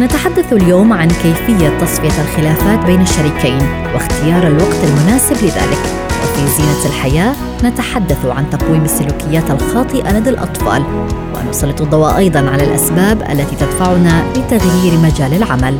نتحدث اليوم عن كيفية تصفية الخلافات بين الشريكين واختيار الوقت المناسب لذلك. وفي زينة الحياة نتحدث عن تقويم السلوكيات الخاطئة لدى الأطفال ونسلط الضوء أيضا على الأسباب التي تدفعنا لتغيير مجال العمل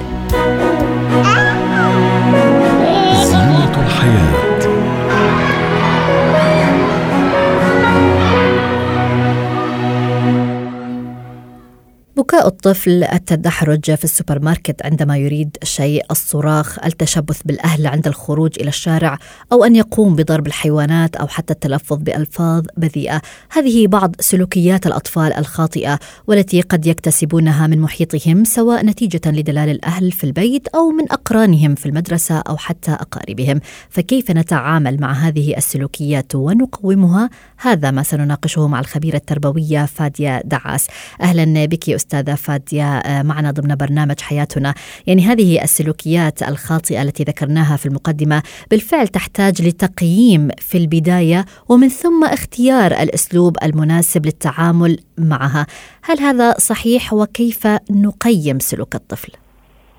بكاء الطفل التدحرج في السوبر ماركت عندما يريد شيء الصراخ التشبث بالأهل عند الخروج إلى الشارع أو أن يقوم بضرب الحيوانات أو حتى التلفظ بألفاظ بذيئة. هذه بعض سلوكيات الأطفال الخاطئة والتي قد يكتسبونها من محيطهم سواء نتيجة لدلال الأهل في البيت أو من أقرانهم في المدرسة أو حتى أقاربهم. فكيف نتعامل مع هذه السلوكيات ونقومها؟ هذا ما سنناقشه مع الخبيرة التربوية فادية دعاس. أهلا بك أستاذة فادية آه، معنا ضمن برنامج حياتنا. يعني هذه السلوكيات الخاطئة التي ذكرناها في المقدمة. بالفعل تحتاج لتقييم في البداية ومن ثم اختيار الأسلوب المناسب للتعامل معها. هل هذا صحيح وكيف نقيم سلوك الطفل؟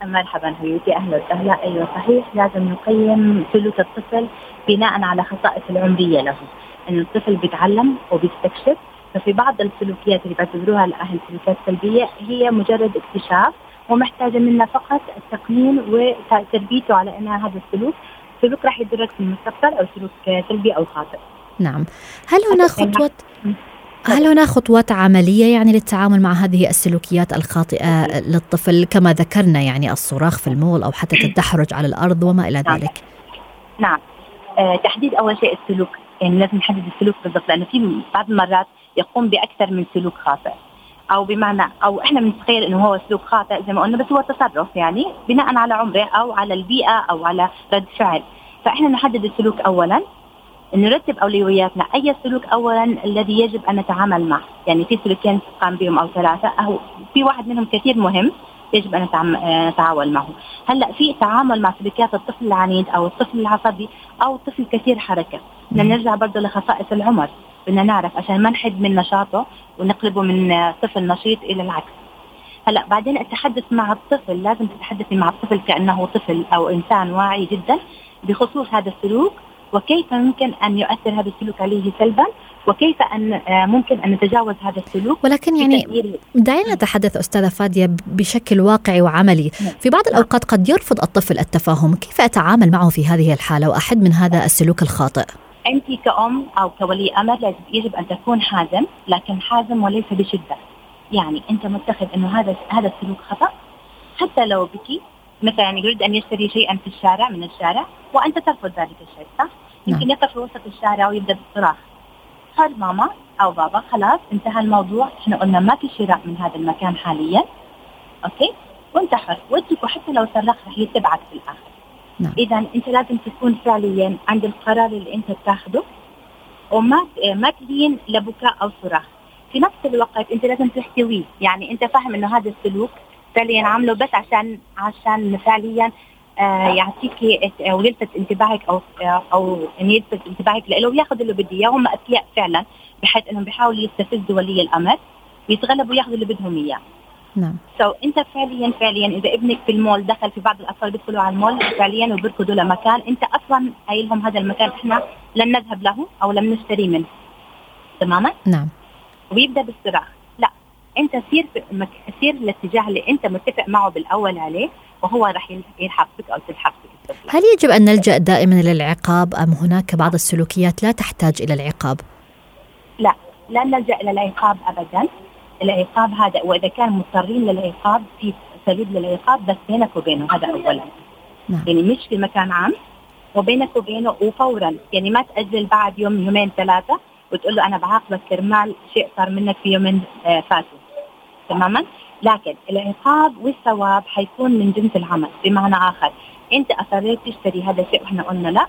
مرحبا حبيبتي أهلا وسهلا. أيوه صحيح لازم نقيم سلوك الطفل بناء على خصائص العمرية له. انه الطفل بيتعلم وبيستكشف ففي بعض السلوكيات اللي بيعتبروها الاهل سلوكيات سلبية هي مجرد اكتشاف ومحتاجة منا فقط التقنين وتربيته على انها هذا السلوك سلوك راح يدرك في المستقبل أو سلوك سلبي أو خاطئ. نعم، هل هناك خطوة هل هناك خطوات عملية يعني للتعامل مع هذه السلوكيات الخاطئة للطفل كما ذكرنا يعني الصراخ في المول أو حتى التدحرج على الأرض وما إلى نعم. ذلك؟ نعم. آه تحديد أول شيء السلوك. يعني لازم نحدد السلوك بالضبط لأنه في بعض المرات يقوم بأكثر من سلوك خاطئ. أو بمعنى أو إحنا بنتخيل إنه هو سلوك خاطئ زي ما قلنا بس هو تصرف يعني بناء على عمره أو على البيئة أو على رد فعل. فإحنا نحدد السلوك اولا نرتب أولوياتنا. أي سلوك اولا الذي يجب أن نتعامل معه؟ يعني في سلوكين قام بهم أو ثلاثة. أو في واحد منهم كثير مهم يجب أن آه، نتعامل معه. هلأ في تعامل مع سلوكيات الطفل العنيد أو الطفل العصبي أو الطفل كثير حركة. بدنا نرجع برضه لخصائص العمر. بدنا نعرف عشان ما نحد من نشاطه ونقلبه من طفل نشيط إلى العكس. هلا بعدين التحدث مع الطفل لازم تتحدثي مع الطفل كأنه طفل أو إنسان واعي جدا بخصوص هذا السلوك وكيف يمكن أن يؤثر هذا السلوك عليه سلبا وكيف أن آه، ممكن أن نتجاوز هذا السلوك ولكن يعني دعينا نتحدث أستاذة فادية بشكل واقعي وعملي. نعم. في بعض الأوقات قد يرفض الطفل التفاهم كيف أتعامل معه في هذه الحالة وأحد من هذا السلوك الخاطئ؟ أنت كأم أو كولي أمر لازم يجب أن تكون حازم لكن حازم وليس بشدة. يعني أنت متخذ أنه هذا هذا السلوك خطأ. حتى لو بكي مثلا يعني يريد أن يشتري شيئا في الشارع من الشارع وأنت ترفض ذلك الشيء صح؟ يمكن يقف في وسط الشارع ويبدأ بالصراخ قال ماما أو بابا خلاص انتهى الموضوع. إحنا قلنا ما في شراء من هذا المكان حاليا. أوكي؟ وانت حر وجهك وحتى لو صرخت رح يتبعك في الآخر. نعم. إذا أنت لازم تكون فعليا عند القرار اللي أنت بتاخده وما ما تلين لبكاء أو صراخ. في نفس الوقت أنت لازم تحتويه يعني أنت فاهم إنه هذا السلوك فعليا عامله بس عشان عشان فعليا آه يعطيك أو يلفت انتباهك أو آه أو يعني يلفت انتباهك له وياخذ اللي بده إياه. هم اذكياء فعلا بحيث انهم بيحاولوا يستفزوا ولي الأمر ويتغلبوا ياخذوا اللي بدهم إياه. نعم. سو so, انت فعليا فعليا إذا ابنك في المول دخل في بعض الأطفال بيدخلوا على المول فعليا وبيركضوا لمكان انت أصلا قايل لهم هذا المكان إحنا لن نذهب له أو لم نشتري منه. تماما؟ نعم. ويبدأ بالصراخ. لا انت سير في مك... سير الاتجاه اللي انت متفق معه بالأول عليه وهو راح يلحق بك أو تلحق بك هل يجب أن نلجأ دائما إلى العقاب أم هناك بعض السلوكيات لا تحتاج إلى العقاب؟ لا لا نلجأ إلى العقاب ابدا. العقاب هذا وإذا كان مضطرين للعقاب في سبيل للعقاب بس بينك وبينه هذا اولا. نعم. يعني مش في مكان عام وبينك وبينه وفورا. يعني ما تأجل بعد يوم يومين ثلاثة وتقول له أنا بعاقبك كرمال شيء صار منك في يومين آه فاتوا. تماما؟ لكن العقاب والثواب حيكون من جنس العمل بمعنى آخر. أنت أصريت تشتري هذا الشيء وإحنا قلنا لا.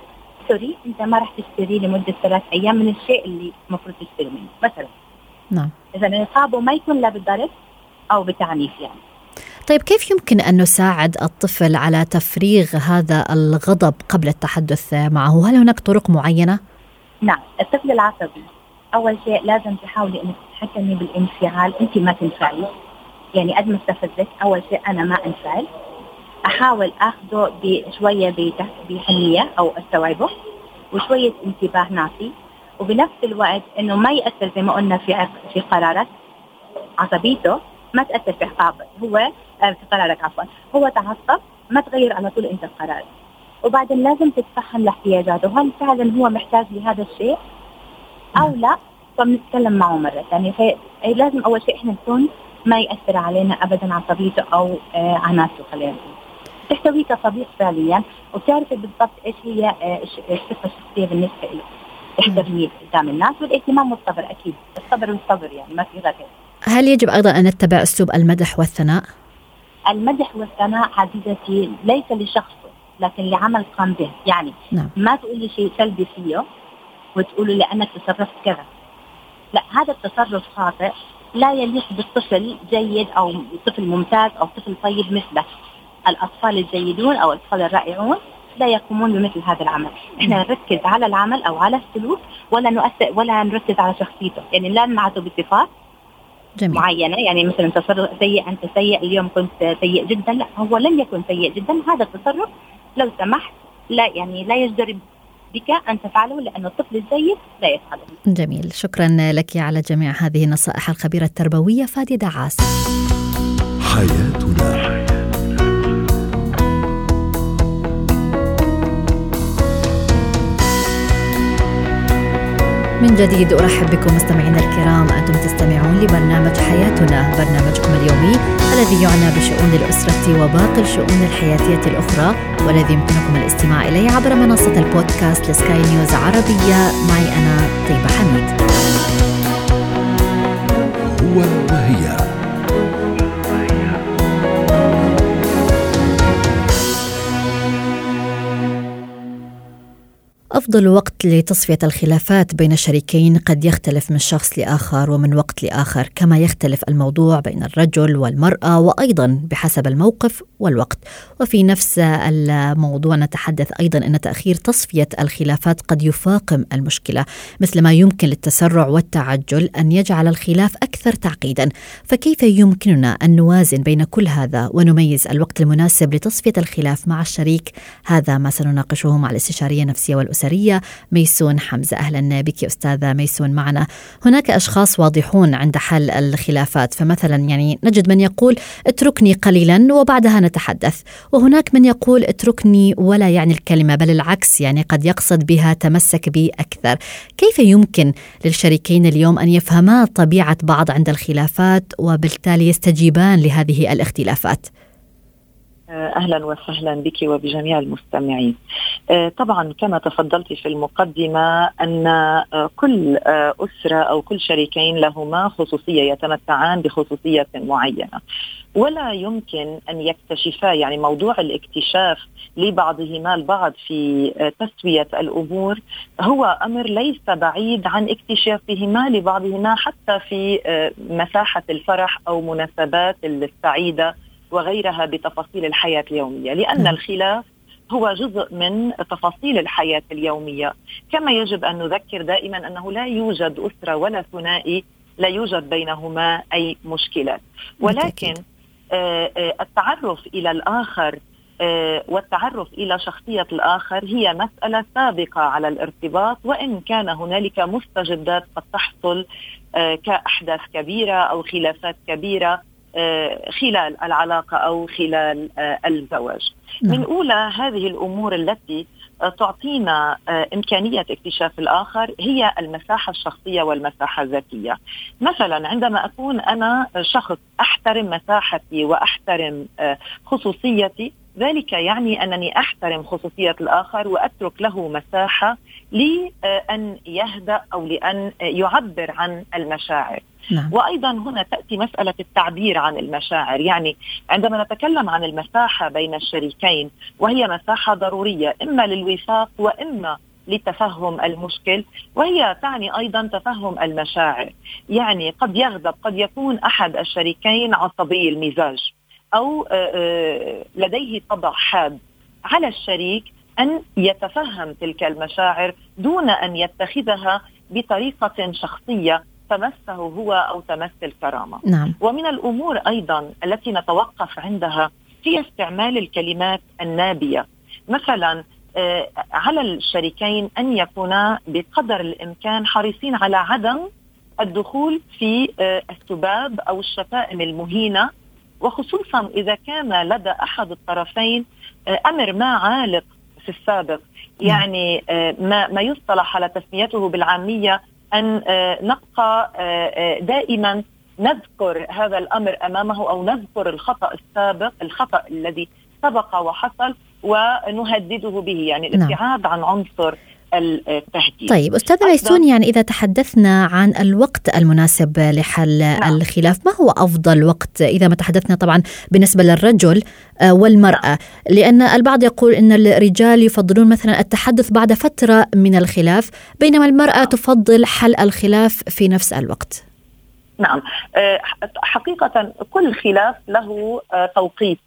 سوري أنت ما راح تشتري لمدة ثلاث أيام من الشيء اللي المفروض تشتري منه مثلا. نعم اذا عقابه ما يكون لا بالضرب أو بالتعنيف يعني طيب كيف يمكن أن نساعد الطفل على تفريغ هذا الغضب قبل التحدث معه؟ هل هناك طرق معينة؟ نعم، الطفل العصبي أول شيء لازم تحاولي أنك تتحكمي بالانفعال، أنت ما تنفعلي. يعني قد ما استفزك أول شيء أنا ما أنفعل. أحاول أخذه بشوية بحنيه أو استوعبه وشوية انتباه نعطي وبنفس الوقت إنه ما يأثر زي ما قلنا في في قرارك. عصبيته ما تأثر في هو آه، في قرارك عفوا. هو تعصب ما تغير على طول أنت القرار وبعدين لازم تتفهم لاحتياجاته. هل فعلا هو محتاج لهذا الشيء؟ أو لا. فبنتكلم معه مرة ثانية. فلازم أول شيء إحنا نكون ما يأثر علينا ابدا عصبيته أو آه عناصره خلينا نقول. تحتويه كصديق فعليا. وتعرفي بالضبط إيش هي آه الصفة الشخصية بالنسبة له تحتويه قدام الناس والاهتمام والصبر أكيد. الصبر والصبر يعني ما في غير. هل يجب أيضا أن نتبع أسلوب المدح والثناء؟ المدح والثناء عزيزتي ليس لشخصه لكن لعمل قام به يعني نعم. ما تقولي شيء سلبي فيه وتقولي لأنك تصرفت كذا. لا هذا التصرف خاطئ لا يليق بالطفل جيد أو طفل ممتاز أو طفل طيب مثلك الأطفال الجيدون أو الأطفال الرائعون لا يقومون بمثل هذا العمل، إحنا نركز على العمل أو على السلوك ولا نؤثر ولا نركز على شخصيته، يعني لا نعته بصفات جميل. معينة. يعني مثلا تصرف سيء أنت سيء اليوم كنت سيء جدا. لا هو لم يكن سيء جدا. هذا التصرف لو سمحت لا يعني لا يجدر بك أن تفعله لأن الطفل الجيد لا يفعله. جميل، شكرا لك على جميع هذه النصائح الخبيرة التربوية فادي دعاس. حياتنا. من جديد أرحب بكم مستمعينا الكرام أنتم تستمعون لبرنامج حياتنا برنامجكم اليومي الذي يعنى بشؤون الأسرة وباقي الشؤون الحياتيه الأخرى والذي يمكنكم الاستماع إليه عبر منصة البودكاست لسكاي نيوز عربية معي أنا طيبة حميد. هو وهي أفضل وقت لتصفية الخلافات بين الشريكين قد يختلف من شخص لآخر ومن وقت لآخر كما يختلف الموضوع بين الرجل والمرأة وأيضا بحسب الموقف والوقت. وفي نفس الموضوع نتحدث أيضا أن تأخير تصفية الخلافات قد يفاقم المشكلة مثل ما يمكن للتسرع والتعجل أن يجعل الخلاف أكثر تعقيدا. فكيف يمكننا أن نوازن بين كل هذا ونميز الوقت المناسب لتصفية الخلاف مع الشريك؟ هذا ما سنناقشه مع الاستشارية النفسية والأسرية ميسون حمزة. أهلا بك أستاذة ميسون معنا. هناك أشخاص واضحون عند حل الخلافات فمثلا يعني نجد من يقول اتركني قليلا وبعدها نتحدث وهناك من يقول اتركني ولا يعني الكلمة بل العكس يعني قد يقصد بها تمسك بي أكثر. كيف يمكن للشريكين اليوم أن يفهما طبيعة بعض عند الخلافات وبالتالي يستجيبان لهذه الاختلافات؟ أهلا وسهلا بك وبجميع المستمعين. آه، طبعا كما تفضلت في المقدمة أن آه، كل آه، أسرة أو كل شريكين لهما خصوصية يتمتعان بخصوصية معينة. ولا يمكن أن يكتشفا يعني موضوع الاكتشاف لبعضهما البعض في تسوية الأمور هو أمر ليس بعيد عن اكتشافهما لبعضهما حتى في مساحة الفرح أو مناسبات السعيدة وغيرها بتفاصيل الحياة اليومية لأن الخلاف هو جزء من تفاصيل الحياة اليومية. كما يجب أن نذكر دائما أنه لا يوجد أسرة ولا ثنائي لا يوجد بينهما أي مشكلات ولكن آه، آه، التعرف إلى الآخر آه، والتعرف إلى شخصية الآخر هي مسألة سابقة على الارتباط وإن كان هنالك مستجدات قد تحصل كأحداث كبيرة أو خلافات كبيرة. خلال العلاقة أو خلال آه، الزواج نعم. من أولى هذه الأمور التي آه، تعطينا إمكانية اكتشاف الآخر هي المساحة الشخصية والمساحة الذاتية مثلا عندما أكون أنا شخص أحترم مساحتي وأحترم خصوصيتي ذلك يعني أنني أحترم خصوصية الآخر وأترك له مساحة لأن يهدأ أو لأن يعبر عن المشاعر. نعم. وأيضا هنا تأتي مسألة التعبير عن المشاعر يعني عندما نتكلم عن المساحة بين الشريكين وهي مساحة ضرورية إما للوفاق وإما لتفهم المشكل وهي تعني أيضا تفهم المشاعر يعني قد يغضب قد يكون أحد الشريكين عصبي المزاج أو آه، آه، لديه طبع حاد على الشريك أن يتفهم تلك المشاعر دون أن يتخذها بطريقة شخصية تمسه هو أو تمس الكرامة. نعم. ومن الأمور أيضا التي نتوقف عندها هي استعمال الكلمات النابية. مثلا آه، على الشريكين أن يكونا بقدر الإمكان حريصين على عدم الدخول في السباب أو الشتائم المهينة وخصوصا إذا كان لدى أحد الطرفين آه، أمر ما عالق في السابق. يعني ما ما يصطلح على تسميته بالعامية أن نبقى دائما نذكر هذا الأمر أمامه أو نذكر الخطأ السابق الخطأ الذي سبق وحصل ونهدده به يعني نعم. الابتعاد. عن عنصر التهديد طيب أستاذة ميسون يعني إذا تحدثنا عن الوقت المناسب لحل نعم. الخلاف ما هو أفضل وقت إذا ما تحدثنا طبعا بالنسبة للرجل آه، والمرأة نعم. لأن البعض يقول أن الرجال يفضلون مثلا التحدث بعد فترة من الخلاف بينما المرأة نعم. تفضل حل الخلاف في نفس الوقت نعم آه، حقيقة كل خلاف له آه، توقيت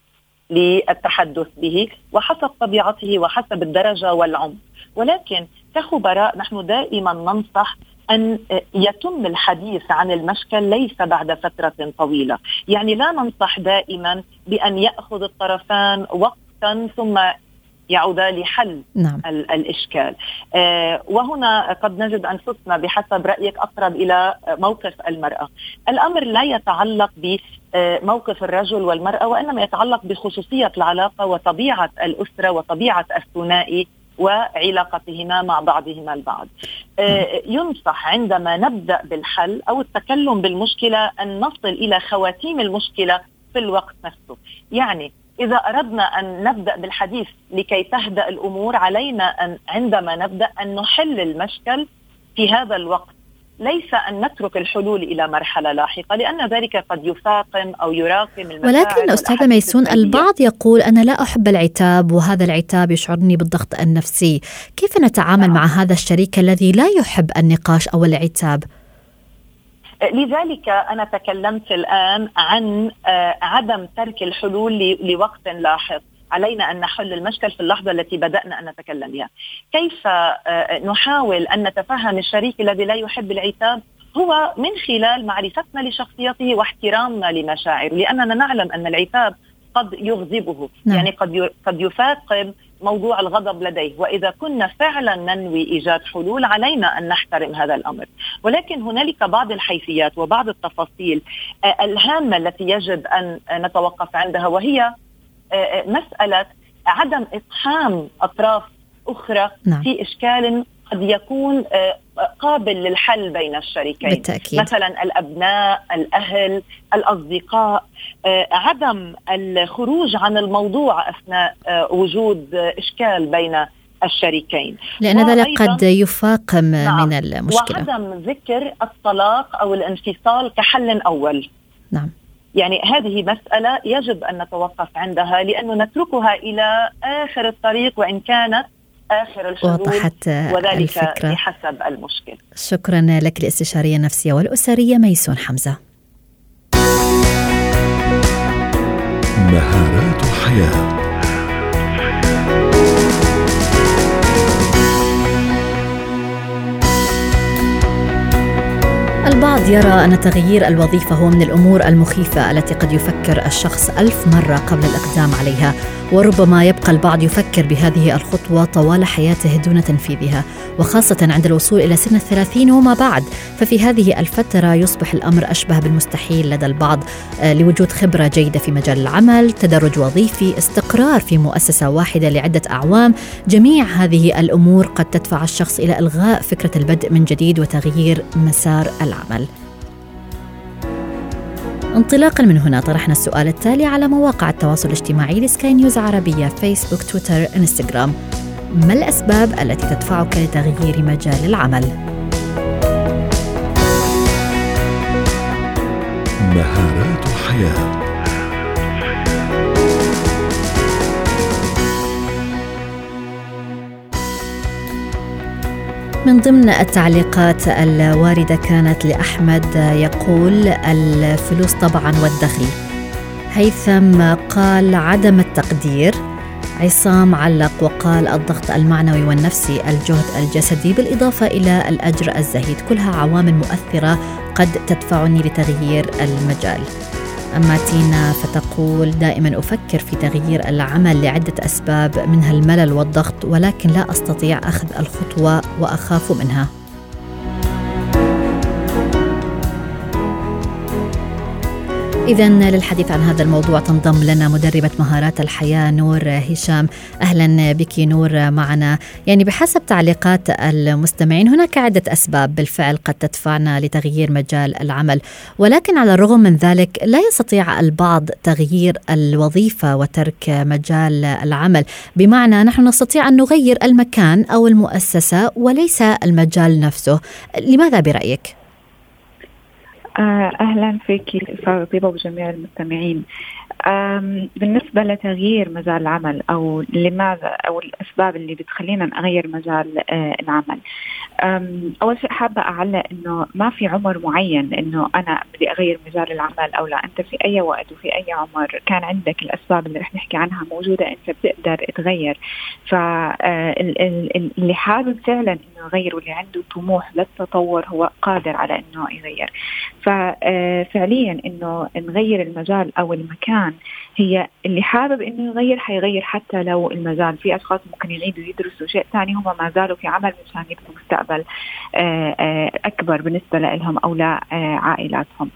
للتحدث به وحسب طبيعته وحسب الدرجة والعمق ولكن كخبراء نحن دائما ننصح أن يتم الحديث عن المشكل ليس بعد فترة طويلة، يعني لا ننصح دائما بأن يأخذ الطرفان وقتا ثم يعودا لحل نعم. الإشكال. آه وهنا قد نجد أنفسنا بحسب رأيك أقرب إلى موقف المرأة. الأمر لا يتعلق بموقف الرجل والمرأة وإنما يتعلق بخصوصية العلاقة وطبيعة الأسرة وطبيعة الثنائي وعلاقتهما مع بعضهما البعض. آه ينصح عندما نبدأ بالحل أو التكلم بالمشكلة أن نصل إلى خواتيم المشكلة في الوقت نفسه. يعني إذا أردنا أن نبدأ بالحديث لكي تهدأ الأمور علينا أن عندما نبدأ أن نحل المشكل في هذا الوقت. ليس أن نترك الحلول إلى مرحلة لاحقة لأن ذلك قد يفاقم أو المشاعر ولكن أستاذة ميسون البعض يقول أنا لا أحب العتاب وهذا العتاب يشعرني بالضغط النفسي. كيف نتعامل نعم. مع هذا الشريك الذي لا يحب النقاش أو العتاب؟ لذلك أنا تكلمت الآن عن آه، عدم ترك الحلول لوقت لاحق. علينا أن نحل المشكل في اللحظة التي بدأنا أن نتكلم بها. كيف آه، نحاول أن نتفهم الشريك الذي لا يحب العتاب هو من خلال معرفتنا لشخصيته واحترامنا لمشاعره، لأننا نعلم أن العتاب قد يغضبه، نعم. يعني قد قد يفاقم موضوع الغضب لديه وإذا كنا فعلا ننوي إيجاد حلول علينا أن نحترم هذا الأمر ولكن هنالك بعض الحيثيات وبعض التفاصيل آه، الهامة التي يجب أن نتوقف عندها وهي آه، آه، مسألة عدم اقحام أطراف أخرى نعم. في إشكال قد يكون قابل للحل بين الشريكين. بالتأكيد. مثلا الأبناء الأهل الأصدقاء. آه، عدم الخروج عن الموضوع أثناء آه، وجود إشكال بين الشريكين. لأن ذلك قد يفاقم نعم. من المشكلة. وعدم ذكر الطلاق أو الانفصال كحل أول. نعم. يعني هذه مسألة يجب أن نتوقف عندها لأنه نتركها إلى آخر الطريق وإن كانت آخر الحلول وضحت وذلك الفكرة. بحسب المشكل. شكرا لك الاستشارية النفسية والأسرية ميسون حمزة. مهارات حياه البعض يرى أن تغيير الوظيفة هو من الأمور المخيفة التي قد يفكر الشخص ألف مرة قبل الإقدام عليها. وربما يبقى البعض يفكر بهذه الخطوة طوال حياته دون تنفيذها وخاصة عند الوصول إلى سن الثلاثين وما بعد. ففي هذه الفترة يصبح الأمر أشبه بالمستحيل لدى البعض آه، لوجود خبرة جيدة في مجال العمل تدرج وظيفي استقرار في مؤسسة واحدة لعدة أعوام. جميع هذه الأمور قد تدفع الشخص إلى إلغاء فكرة البدء من جديد وتغيير مسار العمل. انطلاقا من هنا طرحنا السؤال التالي على مواقع التواصل الاجتماعي لسكاي نيوز عربية فيسبوك تويتر إنستغرام ما الأسباب التي تدفعك لتغيير مجال العمل؟ مهارات الحياة من ضمن التعليقات الواردة كانت لأحمد يقول الفلوس طبعا والدخل. هيثم قال عدم التقدير. عصام علق وقال الضغط المعنوي والنفسي الجهد الجسدي بالإضافة إلى الأجر الزهيد. كلها عوامل مؤثرة قد تدفعني لتغيير المجال. أما تينا فتقول دائما أفكر في تغيير العمل لعدة أسباب منها الملل والضغط ولكن لا أستطيع أخذ الخطوة وأخاف منها. إذا للحديث عن هذا الموضوع تنضم لنا مدربة مهارات الحياة نور هشام. أهلا بك نور معنا. يعني بحسب تعليقات المستمعين هناك عدة أسباب بالفعل قد تدفعنا لتغيير مجال العمل. ولكن على الرغم من ذلك لا يستطيع البعض تغيير الوظيفة وترك مجال العمل. بمعنى نحن نستطيع أن نغير المكان أو المؤسسة وليس المجال نفسه. لماذا برأيك؟ آه، أهلا فيك طيبه وجميع المستمعين. بالنسبة لتغيير مجال العمل أو لماذا أو الأسباب اللي بتخلينا نغير مجال آه، العمل أول شيء حابة أعلق إنه ما في عمر معين إنه أنا بدي أغير مجال العمل أو لا. أنت في أي وقت وفي أي عمر كان عندك الأسباب اللي رح نحكي عنها موجودة أنت بتقدر تغير. فاللي آه، حابب فعلا إنه يغير واللي عنده طموح للتطور هو قادر على إنه يغير. ففعليا آه، إنه نغير المجال أو المكان هي اللي حابب إنه يغير حيغير حتى لو المجال. في أشخاص ممكن يعيدوا يدرسوا شيء ثاني هم ما زالوا في عمل مشان يبنوا مستقبل. آه، آه، أكبر بالنسبة لهم أو لعائلاتهم.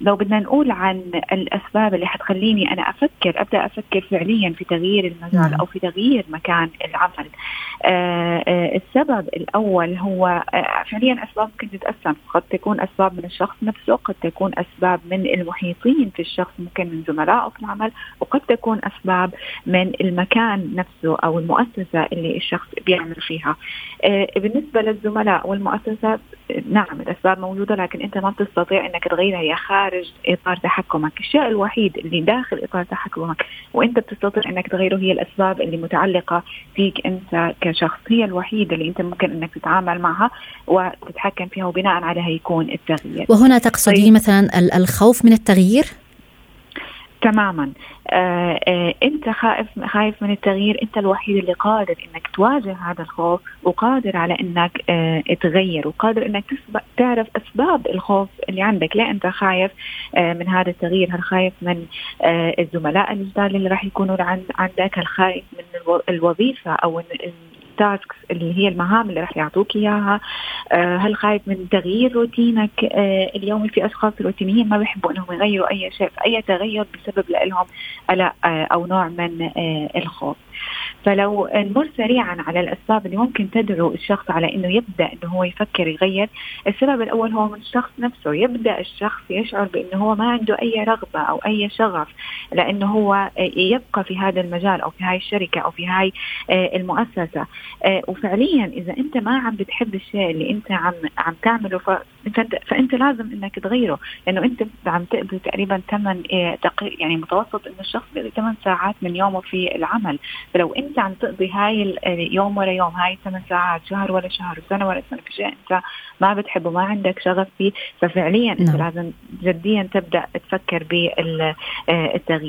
لو بدنا نقول عن الأسباب اللي حتخليني أنا أفكر أبدأ أفكر فعليا في تغيير المجال نعم. أو في تغيير مكان العمل. آه، السبب الأول هو فعليا أسباب ممكن تتقسم. قد تكون أسباب من الشخص نفسه قد تكون أسباب من المحيطين في الشخص ممكن من زملائه في العمل وقد تكون أسباب من المكان نفسه أو المؤسسة اللي الشخص بيعمل فيها. بالنسبة للزملاء والمؤسسات نعم الأسباب موجودة لكن أنت ما بتستطيع إنك تغيرها هي خارج إطار تحكمك، الشيء الوحيد اللي داخل إطار تحكمك وأنت بتستطيع إنك تغيره هي الأسباب اللي متعلقة فيك أنت كشخص، هي الوحيدة اللي أنت ممكن إنك تتعامل معها وتتحكم فيها وبناء عليها يكون التغيير. وهنا تقصدين طيب. مثلا الخوف من التغيير؟ تماما. آه آه أنت خائف خايف من التغيير. أنت الوحيد اللي قادر إنك تواجه هذا الخوف وقادر على إنك آه تغير وقادر إنك تعرف أسباب الخوف اللي عندك. ليه أنت خايف آه من هذا التغيير. هل خايف من آه الزملاء الجداد اللي راح يكونوا عندك؟ هل خايف من الوظيفة أو ال tasks اللي هي المهام اللي راح يعطوك إياها. آه، هل خايف من تغيير روتينك؟ آه، اليومي في أشخاص روتينيين ما بيحبوا إنهم يغيروا أي شيء أي تغير بسبب لهم قلق آه، أو نوع من الخوف. فلو نمر سريعا على الأسباب اللي ممكن تدعو الشخص على إنه يبدأ إنه هو يفكر يغير، السبب الأول هو من الشخص نفسه، يبدأ الشخص يشعر بإنه هو ما عنده أي رغبة أو أي شغف. لأنه هو يبقى في هذا المجال أو في هاي الشركة أو في هاي المؤسسة، وفعليا إذا أنت ما عم بتحب الشيء اللي أنت عم عم تعمله فانت فأنت لازم إنك تغيره. لأنه أنت عم تقضي تقريبا ثمان يعني متوسط إنه الشخص بيقضي ثمان ساعات من يومه في العمل. فلو أنت عم تقضي هاي يوم ورا يوم هاي ثمان ساعات شهر ورا شهر سنة ورا سنة في شيء أنت ما بتحبه ما عندك شغف فيه ففعليا أنت نعم. لازم جديا تبدأ تفكر بالتغيير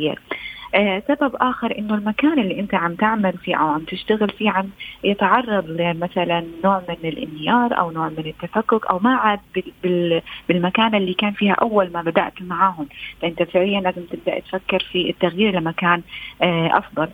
آه سبب آخر إنه المكان اللي أنت عم تعمل فيه أو عم تشتغل فيه عم يتعرض لمثلا نوع من الانهيار أو نوع من التفكك أو ما عاد بالمكان اللي كان فيها أول ما بدأت معاهم. فأنت فعليا لازم تبدأ تفكر في التغيير لمكان آه أفضل.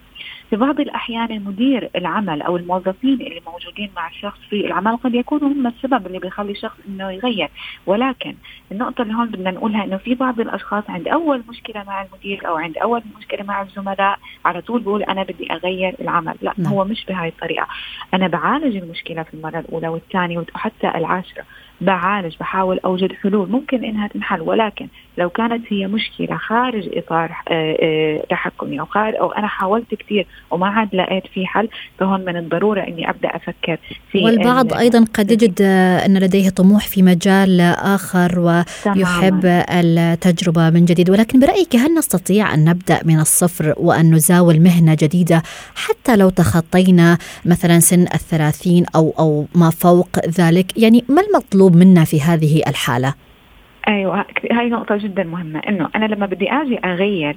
في بعض الأحيان المدير العمل أو الموظفين اللي موجودين مع الشخص في العمل قد يكونوا هم السبب اللي بيخلي الشخص إنه يغير. ولكن النقطة اللي هون بدنا نقولها إنه في بعض الأشخاص عند أول مشكلة مع المدير أو عند أول مشكلة مع الزملاء على طول بقول أنا بدي أغير العمل. لا نعم. هو مش بهاي الطريقة. أنا بعالج المشكلة في المرة الأولى والثانية وحتى العاشرة. بعالج بحاول أوجد حلول. ممكن إنها تنحل ولكن لو كانت هي مشكلة خارج إطار آه، آه، تحكمي أو خارج أو أنا حاولت كثير وما عاد لقيت في حل فهون من الضرورة إني أبدأ أفكر في والبعض أيضا قد يجد أن لديه طموح في مجال آخر ويحب التجربة من جديد. ولكن برأيك هل نستطيع أن نبدأ من الصفر وأن نزاول مهنة جديدة حتى لو تخطينا مثلا سن الثلاثين أو أو ما فوق ذلك؟ يعني ما المطلوب منا في هذه الحالة؟ أيوه هاي نقطة جدا مهمة. إنه أنا لما بدي آجي أغير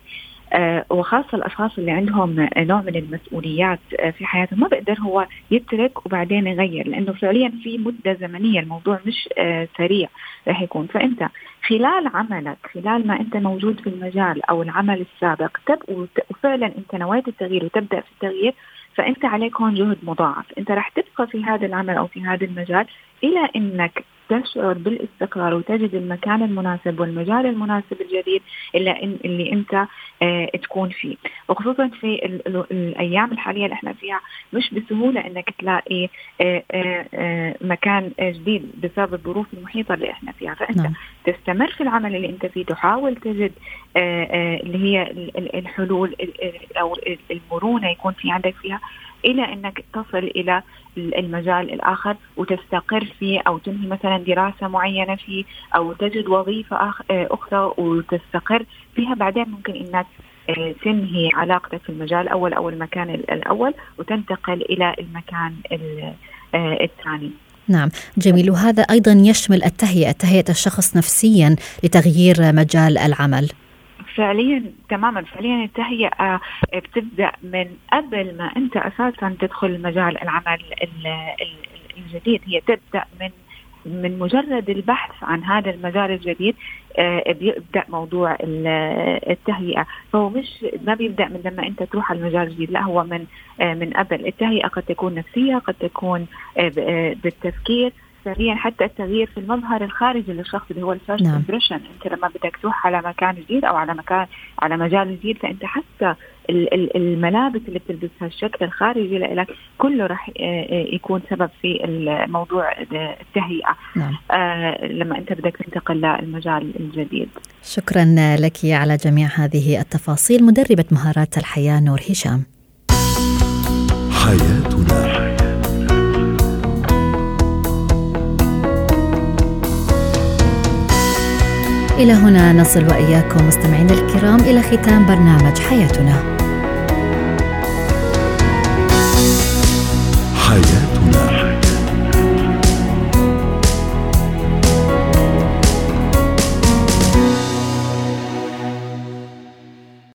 آه وخاصة الأشخاص اللي عندهم نوع من المسؤوليات آه في حياتهم ما بقدر هو يترك وبعدين يغير لأنه فعليا في مدة زمنية الموضوع مش آه سريع رح يكون. فأنت خلال عملك خلال ما أنت موجود في المجال أو العمل السابق تب وفعلا أنت نويت التغيير وتبدأ في التغيير فأنت عليك هون جهد مضاعف. أنت رح تبقى في هذا العمل أو في هذا المجال إلى أنك تشعر بالاستقرار وتجد المكان المناسب والمجال المناسب الجديد اللي, إن اللي أنت آه تكون فيه. وخصوصا في ال ال الأيام الحالية اللي إحنا فيها مش بسهولة إنك تلاقي آه آه مكان جديد بسبب الظروف المحيطة اللي إحنا فيها. فأنت نعم. تستمر في العمل اللي أنت فيه تحاول تجد اللي هي الحلول أو المرونة يكون في عندك فيها. إلى أنك تصل إلى المجال الآخر وتستقر فيه أو تنهي مثلا دراسة معينة فيه أو تجد وظيفة آه، أخرى وتستقر فيها بعدين ممكن إنك آه، تنهي علاقتك في المجال الأول أو المكان الأول وتنتقل إلى المكان آه، الثاني. نعم. جميل. وهذا أيضا يشمل التهيئة تهيئة الشخص نفسيا لتغيير مجال العمل. فعليا تماما فعليا التهيئة بتبدأ من قبل ما أنت أساسا تدخل مجال العمل الجديد. هي تبدأ من من مجرد البحث عن هذا المجال الجديد آه، بيبدأ موضوع التهيئة. فهو مش ما بيبدأ من لما أنت تروح على المجال الجديد لا هو من آه، من قبل. التهيئة قد تكون نفسية قد تكون آه، بالتفكير فعليا حتى التغيير في المظهر الخارجي للشخص اللي هو ال first نعم. impression أنت لما بدك تروح على مكان جديد أو على مكان على مجال جديد فأنت حتى الملابس اللي بتلبسها الشكل الخارجي لك كله راح آه، آه، يكون سبب في الموضوع التهيئة. نعم. آه لما أنت بدك تنتقل للمجال الجديد. شكرا لك على جميع هذه التفاصيل. مدربة مهارات الحياة نور هشام. حياتنا. إلى هنا نصل وإياكم مستمعينا الكرام إلى ختام برنامج حياتنا. حياتنا